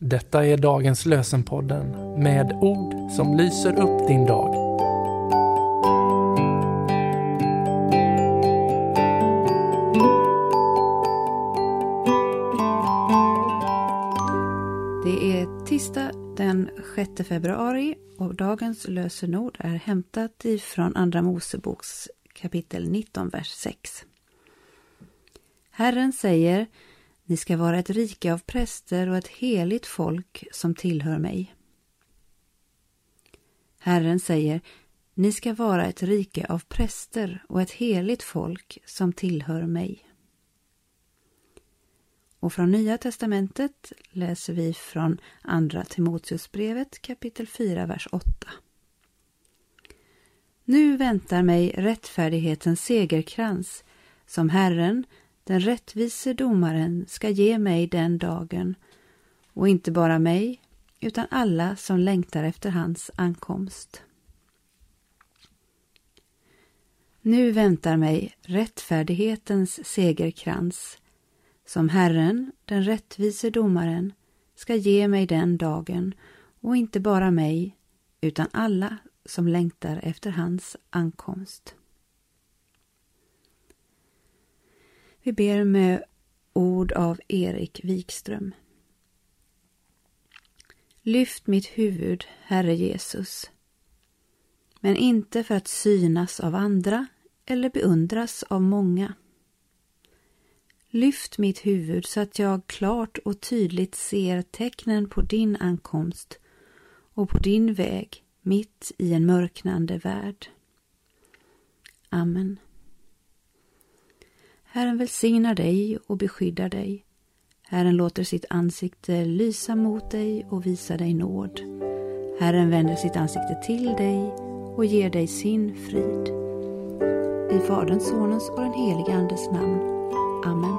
Detta är dagens lösenpodden med ord som lyser upp din dag. Det är tisdag den 6 februari och dagens lösenord är hämtat ifrån Andra Moseboks kapitel 19, vers 6. Herren säger ni ska vara ett rike av präster och ett heligt folk som tillhör mig. Herren säger, ni ska vara ett rike av präster och ett heligt folk som tillhör mig. Och från Nya testamentet läser vi från Andra Timoteusbrevet kapitel 4, vers 8. Nu väntar mig rättfärdighetens segerkrans som Herren, den rättvise domaren ska ge mig den dagen och inte bara mig utan alla som längtar efter hans ankomst. Nu väntar mig rättfärdighetens segerkrans som Herren, den rättvise domaren, ska ge mig den dagen och inte bara mig utan alla som längtar efter hans ankomst. Vi ber med ord av Erik Wikström. Lyft mitt huvud, Herre Jesus, men inte för att synas av andra eller beundras av många. Lyft mitt huvud så att jag klart och tydligt ser tecknen på din ankomst och på din väg mitt i en mörknande värld. Amen. Herren välsignar dig och beskyddar dig. Herren låter sitt ansikte lysa mot dig och visa dig nåd. Herren vänder sitt ansikte till dig och ger dig sin frid. I Faderns, Sonens och den helige Andes namn. Amen.